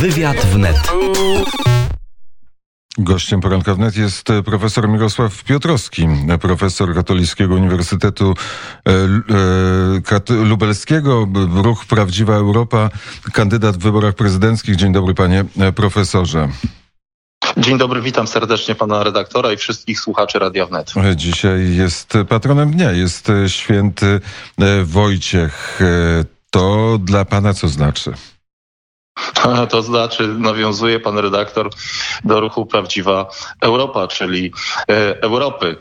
Wywiad wnet. Gościem poranka wnet jest profesor Mirosław Piotrowski, profesor Katolickiego Uniwersytetu e, e, Lubelskiego, Ruch Prawdziwa Europa, kandydat w wyborach prezydenckich. Dzień dobry panie e, profesorze. Dzień dobry, witam serdecznie pana redaktora i wszystkich słuchaczy Radia Wnet. Dzisiaj jest patronem dnia, jest święty e, Wojciech. E, To dla pana co znaczy? To znaczy, nawiązuje pan redaktor do ruchu Prawdziwa Europa, czyli e, Europy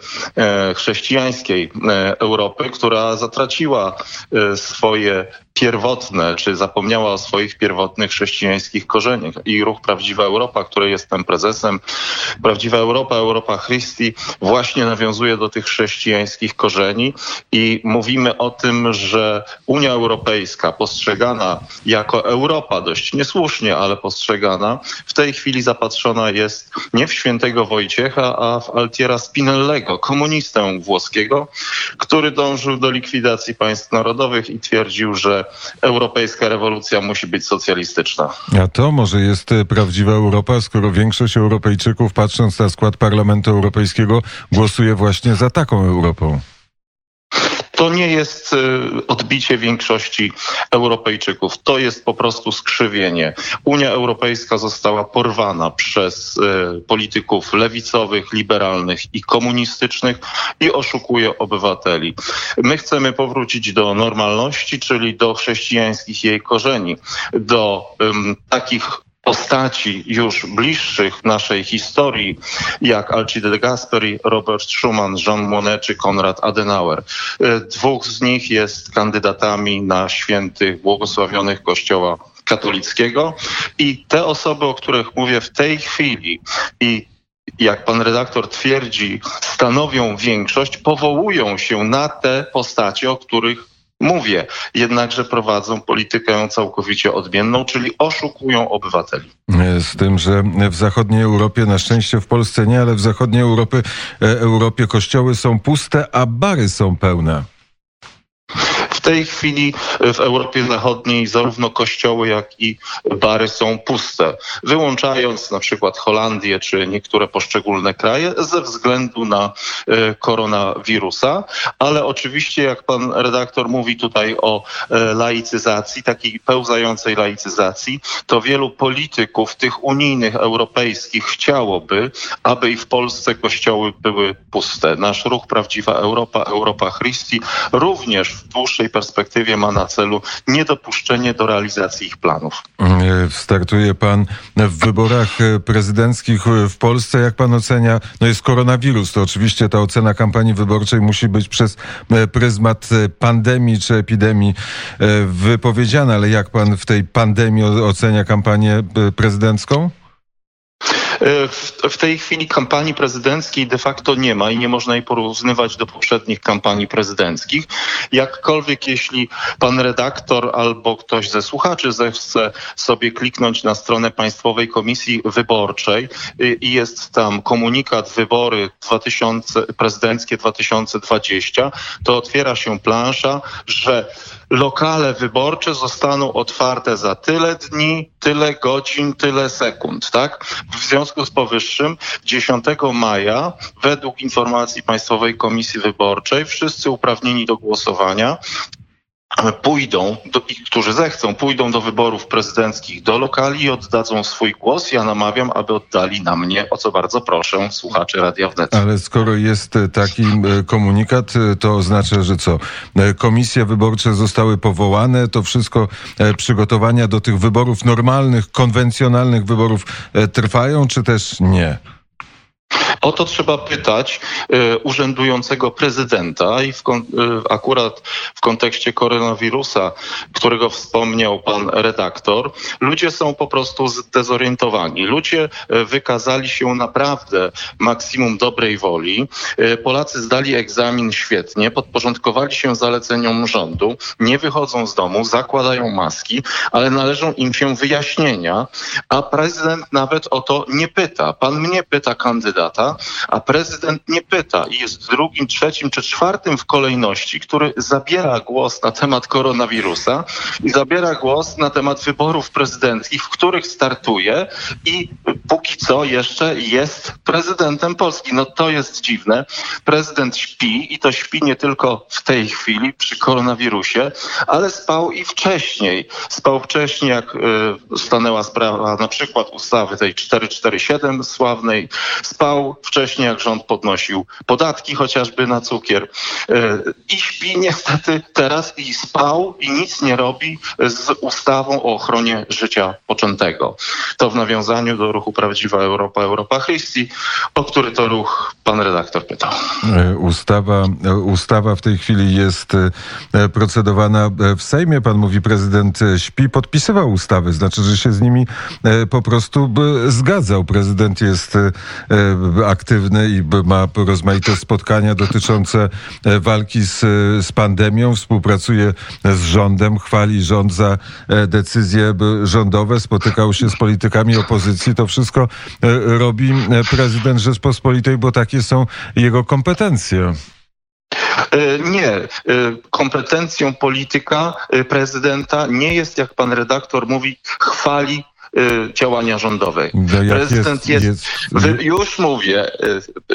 chrześcijańskiej, Europy, która zatraciła swoje pierwotne, czy zapomniała o swoich pierwotnych chrześcijańskich korzeniach. I ruch Prawdziwa Europa, której jestem prezesem, Prawdziwa Europa, Europa Christi, właśnie nawiązuje do tych chrześcijańskich korzeni i mówimy o tym, że Unia Europejska postrzegana jako Europa dość niesłusznie, ale postrzegana, w tej chwili zapatrzona jest nie w świętego Wojciecha, a w Altiera Spinellego, komunistę włoskiego, który dążył do likwidacji państw narodowych i twierdził, że europejska rewolucja musi być socjalistyczna. A to może jest e, prawdziwa Europa, skoro większość Europejczyków, patrząc na skład Parlamentu Europejskiego, głosuje właśnie za taką Europą. To nie jest y, odbicie większości Europejczyków. To jest po prostu skrzywienie. Unia Europejska została porwana przez y, polityków lewicowych, liberalnych i komunistycznych i oszukuje obywateli. My chcemy powrócić do normalności, czyli do chrześcijańskich jej korzeni, do ym, takich postaci już bliższych naszej historii, jak Alcide de Gasperi, Robert Schuman, Jean Monnet czy Konrad Adenauer. E, Dwóch z nich jest kandydatami na świętych błogosławionych Kościoła katolickiego i te osoby, o których mówię w tej chwili i jak pan redaktor twierdzi, stanowią większość, powołują się na te postacie, o których mówię, jednakże prowadzą politykę całkowicie odmienną, czyli oszukują obywateli. Z tym, że w zachodniej Europie, na szczęście w Polsce nie, ale w zachodniej Europy, e, Europie kościoły są puste, a bary są pełne. Tej chwili w Europie Zachodniej zarówno kościoły, jak i bary są puste, wyłączając na przykład Holandię czy niektóre poszczególne kraje ze względu na e, koronawirusa. Ale oczywiście, jak pan redaktor mówi tutaj o e, laicyzacji, takiej pełzającej laicyzacji, to wielu polityków, tych unijnych, europejskich, chciałoby, aby i w Polsce kościoły były puste. Nasz ruch Prawdziwa Europa, Europa Christi, również w dłuższej perspektywie ma na celu niedopuszczenie do realizacji ich planów. E, Startuje pan w wyborach e, prezydenckich e, w Polsce. Jak pan ocenia? No jest koronawirus. To oczywiście ta ocena kampanii wyborczej musi być przez e, pryzmat pandemii czy epidemii wypowiedziana, ale jak pan w tej pandemii ocenia kampanię prezydencką? E, W, w tej chwili kampanii prezydenckiej de facto nie ma i nie można jej porównywać do poprzednich kampanii prezydenckich. Jakkolwiek jeśli pan redaktor albo ktoś ze słuchaczy zechce sobie kliknąć na stronę Państwowej Komisji Wyborczej y, i jest tam komunikat wybory 2000, prezydenckie 2020, to otwiera się plansza, że lokale wyborcze zostaną otwarte za tyle dni, tyle godzin, tyle sekund, tak? W związku z powyższym 10 maja według informacji Państwowej Komisji Wyborczej wszyscy uprawnieni do głosowania pójdą, do, i którzy zechcą, pójdą do wyborów prezydenckich do lokali i oddadzą swój głos. Ja namawiam, aby oddali na mnie, o co bardzo proszę słuchaczy Radia Wnet. Ale skoro jest e, taki e, komunikat, e, to oznacza, że co? Komisje wyborcze zostały powołane, to wszystko przygotowania do tych wyborów normalnych, konwencjonalnych wyborów trwają, czy też nie? O to trzeba pytać e, urzędującego prezydenta i w e, akurat w kontekście koronawirusa, którego wspomniał pan redaktor, ludzie są po prostu zdezorientowani. Ludzie e, wykazali się naprawdę maksimum dobrej woli. Polacy zdali egzamin świetnie, podporządkowali się zaleceniom rządu, nie wychodzą z domu, zakładają maski, ale należą im się wyjaśnienia, a prezydent nawet o to nie pyta. Pan mnie pyta kandydata, A prezydent nie pyta i jest drugim, trzecim czy czwartym w kolejności, który zabiera głos na temat koronawirusa i zabiera głos na temat wyborów prezydenckich, w których startuje i póki co jeszcze jest prezydentem Polski. No to jest dziwne. Prezydent śpi i to śpi nie tylko w tej chwili przy koronawirusie, ale spał i wcześniej. Spał wcześniej, jak y, stanęła sprawa na przykład ustawy tej 447 sławnej. Spał wcześniej, jak rząd podnosił podatki chociażby na cukier. Y, I śpi niestety teraz i spał i nic nie robi z ustawą o ochronie życia poczętego. To w nawiązaniu do ruchu Prawdziwa Europa, Europa Christi, o który to ruch pan redaktor pytał. E, ustawa, e, ustawa w tej chwili jest e, procedowana w Sejmie. Pan mówi, prezydent śpi, podpisywał ustawy, znaczy, że się z nimi po prostu zgadzał. Prezydent jest aktywny i ma rozmaite spotkania dotyczące walki z, z pandemią, współpracuje z rządem, chwali rząd za decyzje rządowe, spotykał się z politykami opozycji. To wszystko robi prezydent Rzeczpospolitej, bo takie są jego kompetencje. E, nie. E, kompetencją polityka e, prezydenta nie jest, jak pan redaktor mówi, chwali działania rządowej. No prezydent jest, jest, jest, już mówię,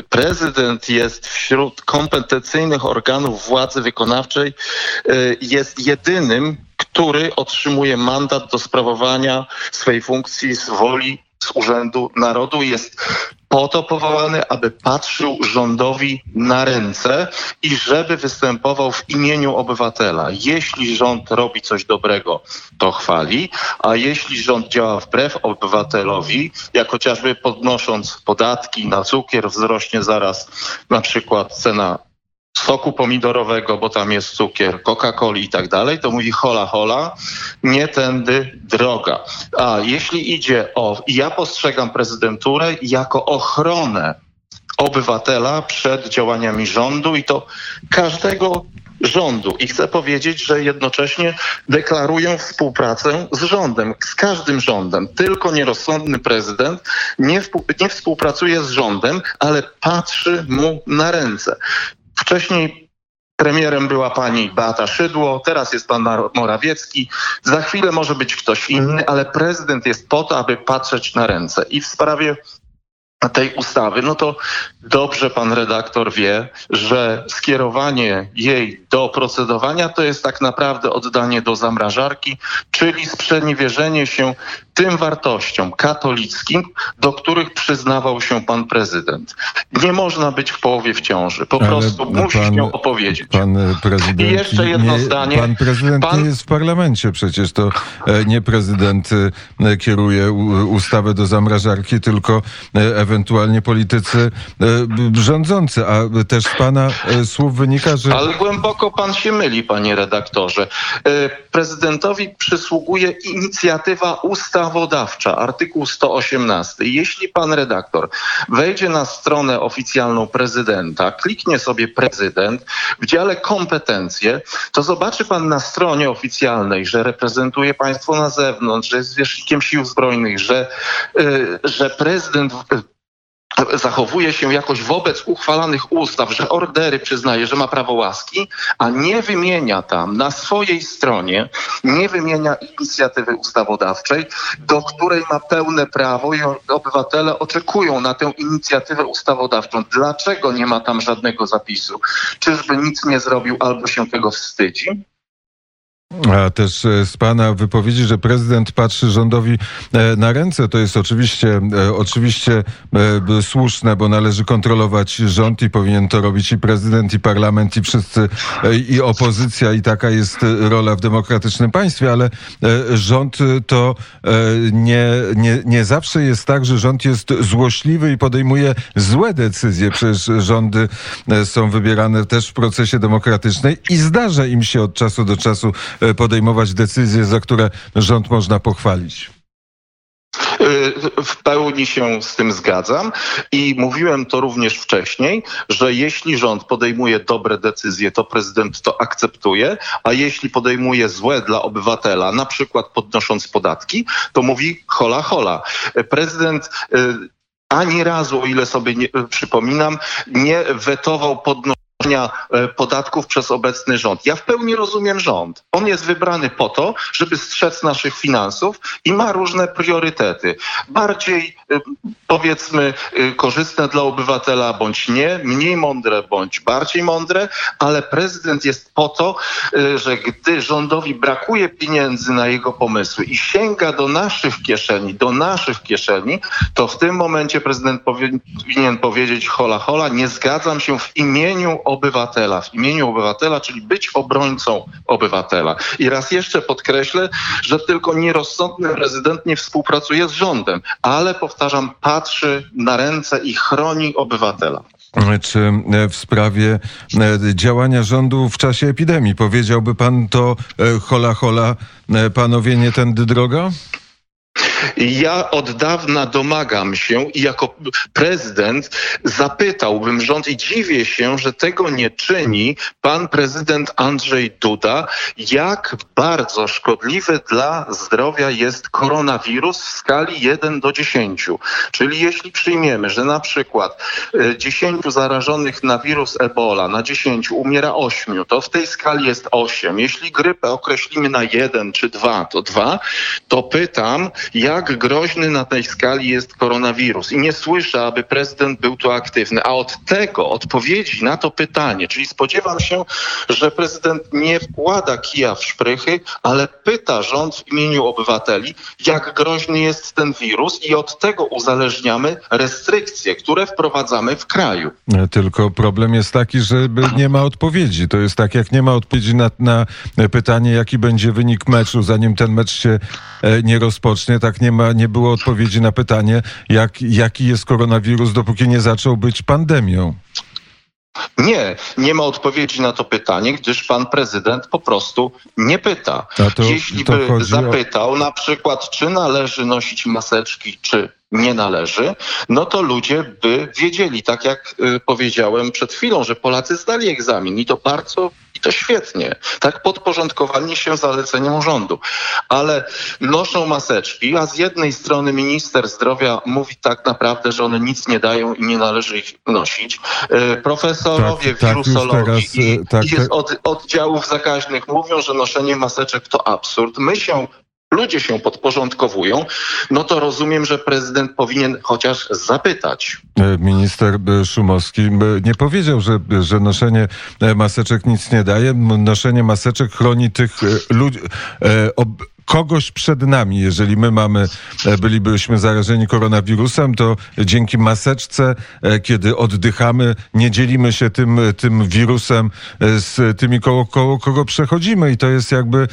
prezydent jest wśród kompetencyjnych organów władzy wykonawczej, jest jedynym, który otrzymuje mandat do sprawowania swej funkcji z woli z Urzędu Narodu jest po to powołany, aby patrzył rządowi na ręce i żeby występował w imieniu obywatela. Jeśli rząd robi coś dobrego, to chwali, a jeśli rząd działa wbrew obywatelowi, jak chociażby podnosząc podatki na cukier, wzrośnie zaraz na przykład cena soku pomidorowego, bo tam jest cukier, Coca-Coli i tak dalej, to mówi hola hola, nie tędy droga. A jeśli idzie o, ja postrzegam prezydenturę jako ochronę obywatela przed działaniami rządu i to każdego rządu. I chcę powiedzieć, że jednocześnie deklaruję współpracę z rządem, z każdym rządem. Tylko nierozsądny prezydent nie, nie współpracuje z rządem, ale patrzy mu na ręce. Wcześniej premierem była pani Beata Szydło, teraz jest pan Morawiecki. Za chwilę może być ktoś inny, ale prezydent jest po to, aby patrzeć na ręce. I w sprawie tej ustawy, no to dobrze pan redaktor wie, że skierowanie jej do procedowania to jest tak naprawdę oddanie do zamrażarki, czyli sprzeniewierzenie się tym wartościom katolickim, do których przyznawał się pan prezydent. Nie można być w połowie w ciąży. Po Ale prostu musi się opowiedzieć. Pan prezydent, I jeszcze jedno nie, zdanie. Pan prezydent pan... nie jest w parlamencie przecież. To e, nie prezydent e, kieruje ustawę do zamrażarki, tylko e, ewentualnie politycy rządzący. A też z pana słów wynika, że... Ale głęboko pan się myli, panie redaktorze. Prezydentowi przysługuje inicjatywa ustaw ustawodawcza, artykuł 118. Jeśli pan redaktor wejdzie na stronę oficjalną prezydenta, kliknie sobie prezydent w dziale kompetencje, to zobaczy pan na stronie oficjalnej, że reprezentuje państwo na zewnątrz, że jest zwierzchnikiem sił zbrojnych, że, yy, że prezydent zachowuje się jakoś wobec uchwalanych ustaw, że ordery przyznaje, że ma prawo łaski, a nie wymienia tam na swojej stronie, nie wymienia inicjatywy ustawodawczej, do której ma pełne prawo i obywatele oczekują na tę inicjatywę ustawodawczą. Dlaczego nie ma tam żadnego zapisu? Czyżby nic nie zrobił albo się tego wstydzi? A też e, z pana wypowiedzi, że prezydent patrzy rządowi e, na ręce, to jest oczywiście, e, oczywiście słuszne, bo należy kontrolować rząd i powinien to robić i prezydent, i parlament, i wszyscy, i opozycja, i taka jest rola w demokratycznym państwie, ale rząd to nie, nie, nie zawsze jest tak, że rząd jest złośliwy i podejmuje złe decyzje. Przecież rządy są wybierane też w procesie demokratycznym i zdarza im się od czasu do czasu podejmować decyzje, za które rząd można pochwalić. E, w pełni się z tym zgadzam i mówiłem to również wcześniej, że jeśli rząd podejmuje dobre decyzje, to prezydent to akceptuje, a jeśli podejmuje złe dla obywatela, na przykład podnosząc podatki, to mówi hola hola. Prezydent e, ani razu, o ile sobie nie, przypominam, nie wetował podnoszenia e, podatków przez obecny rząd. Ja w pełni rozumiem rząd. On jest wybrany po to, żeby strzec naszych finansów i ma różne priorytety. Bardziej e, powiedzmy e, korzystne dla obywatela bądź nie, mniej mądre bądź bardziej mądre, ale prezydent jest po to, że gdy rządowi brakuje pieniędzy na jego pomysły i sięga do naszych kieszeni, do naszych kieszeni, to w tym momencie prezydent powinien powiedzieć hola hola, nie zgadzam się w imieniu obywatela, w imieniu obywatela, czyli być obrońcą obywatela. I raz jeszcze podkreślę, że tylko nierozsądny prezydent nie współpracuje z rządem, ale powtarzam, patrzy na ręce i chroni obywatela. Czy w sprawie e, działania rządu w czasie epidemii powiedziałby pan to e, hola hola, e, panowie, nie tędy droga? Ja od dawna domagam się i jako prezydent zapytałbym rząd i dziwię się, że tego nie czyni pan prezydent Andrzej Duda, jak bardzo szkodliwy dla zdrowia jest koronawirus w skali 1 do 10. Czyli jeśli przyjmiemy, że na przykład 10 e, zarażonych na wirus Ebola na 10 umiera 8, to w tej skali jest 8. Jeśli grypę określimy na 1 czy 2, to 2, to pytam, jak groźny na tej skali jest koronawirus. I nie słyszę, aby prezydent był tu aktywny. A od tego, odpowiedzi na to pytanie, czyli spodziewam się, że prezydent nie wkłada kija w szprychy, ale pyta rząd w imieniu obywateli, jak groźny jest ten wirus i od tego uzależniamy restrykcje, które wprowadzamy w kraju. Tylko problem jest taki, że nie ma odpowiedzi. To jest tak, jak nie ma odpowiedzi na, na pytanie, jaki będzie wynik meczu, zanim ten mecz się e, nie rozpocznie, tak nie ma, nie było odpowiedzi na pytanie, jak, jaki jest koronawirus, dopóki nie zaczął być pandemią. Nie, nie ma odpowiedzi na to pytanie, gdyż pan prezydent po prostu nie pyta. To, Jeśli by zapytał o... na przykład, czy należy nosić maseczki, czy nie należy, no to ludzie by wiedzieli, tak jak y, powiedziałem przed chwilą, że Polacy zdali egzamin i to bardzo i to świetnie. Tak podporządkowani się zaleceniom rządu. Ale noszą maseczki, a z jednej strony minister zdrowia mówi tak naprawdę, że one nic nie dają i nie należy ich nosić. Y, profesorowie tak, tak wirusologii tak, i, tak, i z od, oddziałów zakaźnych mówią, że noszenie maseczek to absurd. My się ludzie się podporządkowują, no to rozumiem, że prezydent powinien chociaż zapytać. E, minister e, Szumowski e, nie powiedział, że, że noszenie maseczek nic nie daje. Noszenie maseczek chroni tych ludzi, kogoś przed nami. Jeżeli my mamy, e, bylibyśmy zarażeni koronawirusem, to dzięki maseczce, e, kiedy oddychamy, nie dzielimy się tym, tym wirusem e, z tymi, koło, koło kogo przechodzimy. I to jest jakby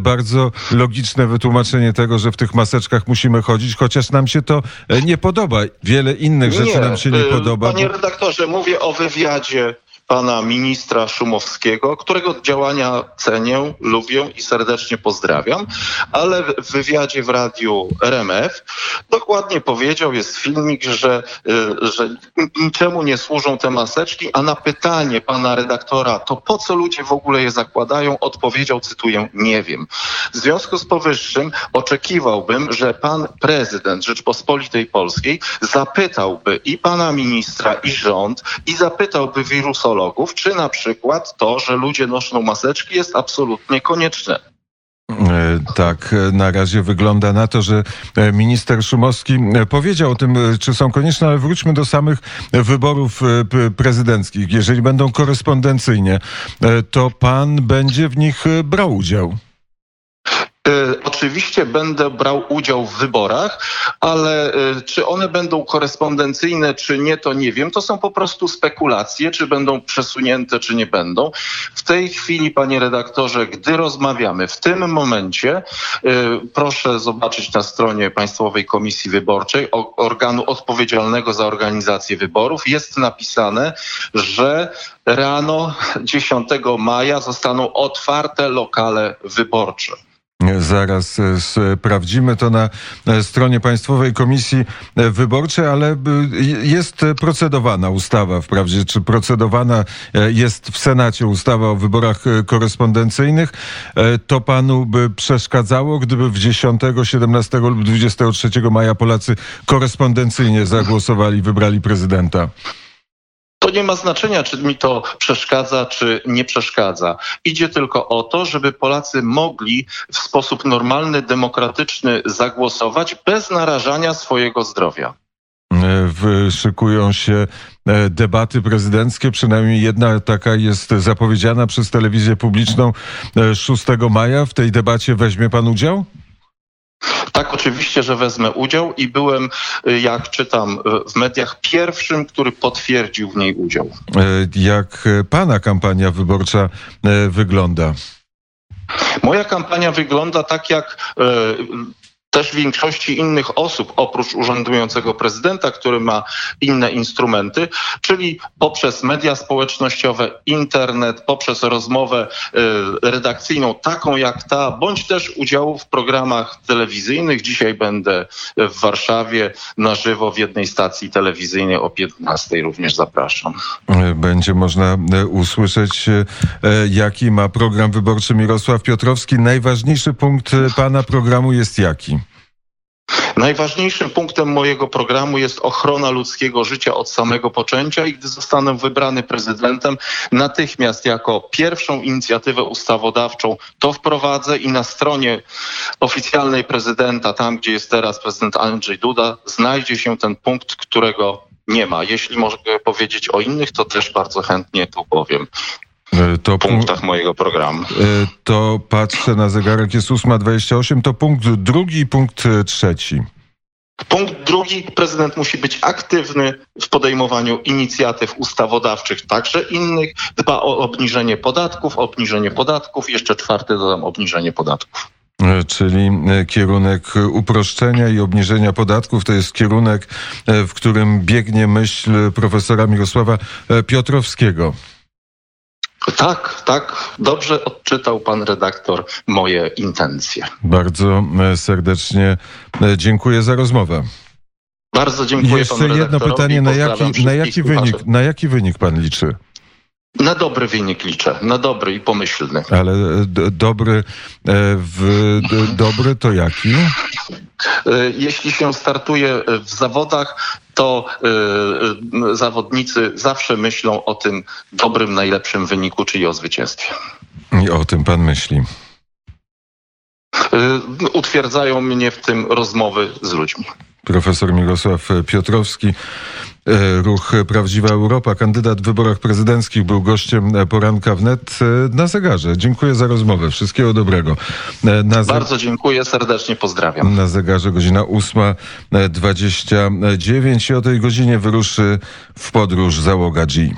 bardzo logiczne wytłumaczenie tego, że w tych maseczkach musimy chodzić, chociaż nam się to nie podoba. Wiele innych rzeczy nie, nam się nie podoba. Panie redaktorze, mówię o wywiadzie pana ministra Szumowskiego, którego działania cenię, lubię i serdecznie pozdrawiam, ale w wywiadzie w radiu RMF dokładnie powiedział, jest filmik, że, y, że niczemu nie służą te maseczki, a na pytanie pana redaktora, to po co ludzie w ogóle je zakładają, odpowiedział, cytuję, nie wiem. W związku z powyższym oczekiwałbym, że pan prezydent Rzeczpospolitej Polskiej zapytałby i pana ministra, i rząd, i zapytałby wirusologów, czy na przykład to, że ludzie noszą maseczki jest absolutnie konieczne. E, tak, e, na razie wygląda na to, że e, minister Szumowski powiedział o tym, czy są konieczne, ale wróćmy do samych wyborów prezydenckich. Jeżeli będą korespondencyjnie, to pan będzie w nich brał udział. Y, oczywiście będę brał udział w wyborach, ale y, czy one będą korespondencyjne, czy nie, to nie wiem. To są po prostu spekulacje, czy będą przesunięte, czy nie będą. W tej chwili, panie redaktorze, gdy rozmawiamy, w tym momencie, y, proszę zobaczyć na stronie Państwowej Komisji Wyborczej, organu odpowiedzialnego za organizację wyborów, jest napisane, że rano 10 maja zostaną otwarte lokale wyborcze. Zaraz e, sprawdzimy to na e, stronie Państwowej Komisji e, Wyborczej, ale jest procedowana ustawa, wprawdzie, czy procedowana jest w Senacie ustawa o wyborach korespondencyjnych. To panu by przeszkadzało, gdyby w 10, 17 lub 23 maja Polacy korespondencyjnie zagłosowali, wybrali prezydenta? To nie ma znaczenia, czy mi to przeszkadza, czy nie przeszkadza. Idzie tylko o to, żeby Polacy mogli w sposób normalny, demokratyczny zagłosować bez narażania swojego zdrowia. Szykują się e, debaty prezydenckie, przynajmniej jedna taka jest zapowiedziana przez telewizję publiczną 6 e, maja. W tej debacie weźmie pan udział? Tak, oczywiście, że wezmę udział i byłem, y, jak czytam y, w mediach, pierwszym, który potwierdził w niej udział. E, jak pana kampania wyborcza e, wygląda? Moja kampania wygląda tak, jak e, też większości innych osób, oprócz urzędującego prezydenta, który ma inne instrumenty, czyli poprzez media społecznościowe, internet, poprzez rozmowę y, redakcyjną, taką jak ta, bądź też udziału w programach telewizyjnych. Dzisiaj będę w Warszawie na żywo w jednej stacji telewizyjnej o 15 również zapraszam. Będzie można e, usłyszeć, e, jaki ma program wyborczy Mirosław Piotrowski. Najważniejszy punkt e, pana programu jest jaki? Najważniejszym punktem mojego programu jest ochrona ludzkiego życia od samego poczęcia i gdy zostanę wybrany prezydentem, natychmiast jako pierwszą inicjatywę ustawodawczą to wprowadzę i na stronie oficjalnej prezydenta, tam gdzie jest teraz prezydent Andrzej Duda, znajdzie się ten punkt, którego nie ma. Jeśli mogę powiedzieć o innych, to też bardzo chętnie tu powiem. E, to punktach mojego programu. E, to patrzę na zegarek, jest 8.28, to punkt drugi i punkt trzeci. Punkt drugi, prezydent musi być aktywny w podejmowaniu inicjatyw ustawodawczych, także innych. Dba o obniżenie podatków, obniżenie podatków. Jeszcze czwarty dodam obniżenie podatków. E, czyli kierunek uproszczenia i obniżenia podatków to jest kierunek, w którym biegnie myśl profesora Mirosława Piotrowskiego. Tak, tak. Dobrze odczytał pan redaktor moje intencje. Bardzo e, serdecznie e, dziękuję za rozmowę. Bardzo dziękuję Jeszcze jedno pytanie, na jaki, na, jaki wynik, na jaki wynik pan liczy? Na dobry wynik liczę, na dobry i pomyślny. Ale e, dobry, w, dobry to jaki? Jeśli się startuje w zawodach, to zawodnicy zawsze myślą o tym dobrym, najlepszym wyniku, czyli o zwycięstwie. I o tym pan myśli. Utwierdzają mnie w tym rozmowy z ludźmi. Profesor Mirosław Piotrowski, e, Ruch Prawdziwa Europa, kandydat w wyborach prezydenckich, był gościem poranka wnet e, na zegarze. Dziękuję za rozmowę. Wszystkiego dobrego. E, na Bardzo dziękuję, serdecznie pozdrawiam. Na zegarze godzina 8.29 i o tej godzinie wyruszy w podróż załoga G.